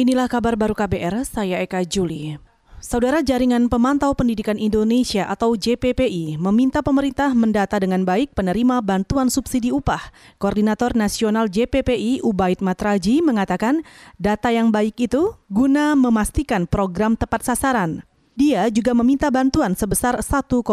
Inilah kabar baru KBR, saya Eka Juli. Saudara Jaringan Pemantau Pendidikan Indonesia atau JPPI meminta pemerintah mendata dengan baik penerima bantuan subsidi upah. Koordinator Nasional JPPI Ubaid Matraji mengatakan data yang baik itu guna memastikan program tepat sasaran. Dia juga meminta bantuan sebesar 1,8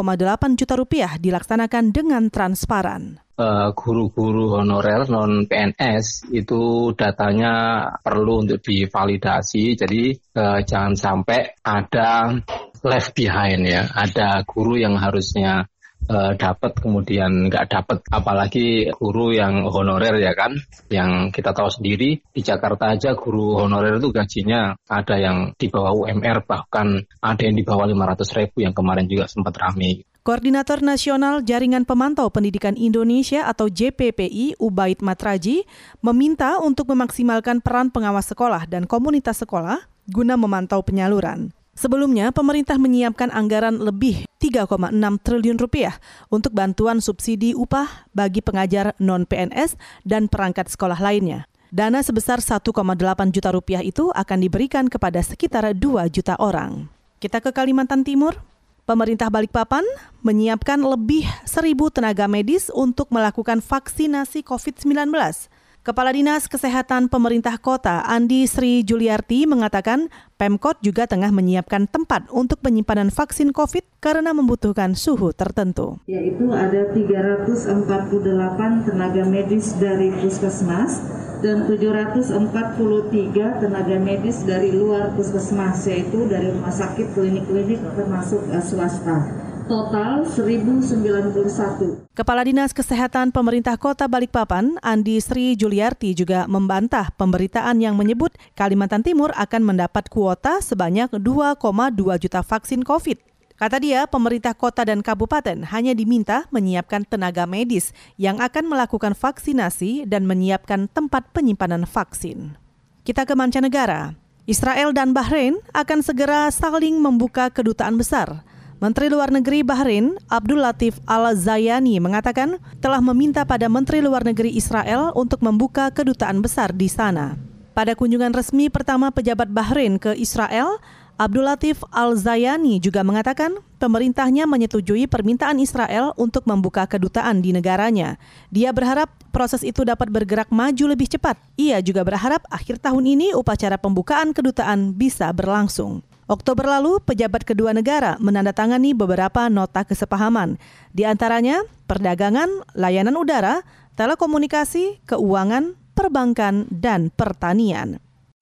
juta rupiah dilaksanakan dengan transparan. Eh, guru-guru honorer non PNS itu datanya perlu untuk divalidasi. Jadi uh, jangan sampai ada left behind ya. Ada guru yang harusnya uh, dapat kemudian nggak dapat apalagi guru yang honorer ya kan yang kita tahu sendiri di Jakarta aja guru honorer itu gajinya ada yang di bawah UMR bahkan ada yang di bawah 500 ribu yang kemarin juga sempat ramai Koordinator Nasional Jaringan Pemantau Pendidikan Indonesia atau JPPI Ubaid Matraji meminta untuk memaksimalkan peran pengawas sekolah dan komunitas sekolah guna memantau penyaluran. Sebelumnya, pemerintah menyiapkan anggaran lebih 3,6 triliun rupiah untuk bantuan subsidi upah bagi pengajar non-PNS dan perangkat sekolah lainnya. Dana sebesar 1,8 juta rupiah itu akan diberikan kepada sekitar 2 juta orang. Kita ke Kalimantan Timur. Pemerintah Balikpapan menyiapkan lebih seribu tenaga medis untuk melakukan vaksinasi COVID-19. Kepala Dinas Kesehatan Pemerintah Kota Andi Sri Juliarti mengatakan Pemkot juga tengah menyiapkan tempat untuk penyimpanan vaksin COVID karena membutuhkan suhu tertentu. Yaitu ada 348 tenaga medis dari puskesmas dan 743 tenaga medis dari luar puskesmas yaitu dari rumah sakit klinik-klinik termasuk uh, swasta total 1091. Kepala Dinas Kesehatan Pemerintah Kota Balikpapan, Andi Sri Juliarti juga membantah pemberitaan yang menyebut Kalimantan Timur akan mendapat kuota sebanyak 2,2 juta vaksin COVID. Kata dia, pemerintah kota dan kabupaten hanya diminta menyiapkan tenaga medis yang akan melakukan vaksinasi dan menyiapkan tempat penyimpanan vaksin. Kita ke mancanegara. Israel dan Bahrain akan segera saling membuka kedutaan besar. Menteri Luar Negeri Bahrain, Abdul Latif Al-Zayani mengatakan telah meminta pada Menteri Luar Negeri Israel untuk membuka kedutaan besar di sana. Pada kunjungan resmi pertama pejabat Bahrain ke Israel, Abdul Latif Al-Zayani juga mengatakan pemerintahnya menyetujui permintaan Israel untuk membuka kedutaan di negaranya. Dia berharap proses itu dapat bergerak maju lebih cepat. Ia juga berharap akhir tahun ini upacara pembukaan kedutaan bisa berlangsung. Oktober lalu, pejabat kedua negara menandatangani beberapa nota kesepahaman, di antaranya perdagangan, layanan udara, telekomunikasi, keuangan, perbankan, dan pertanian.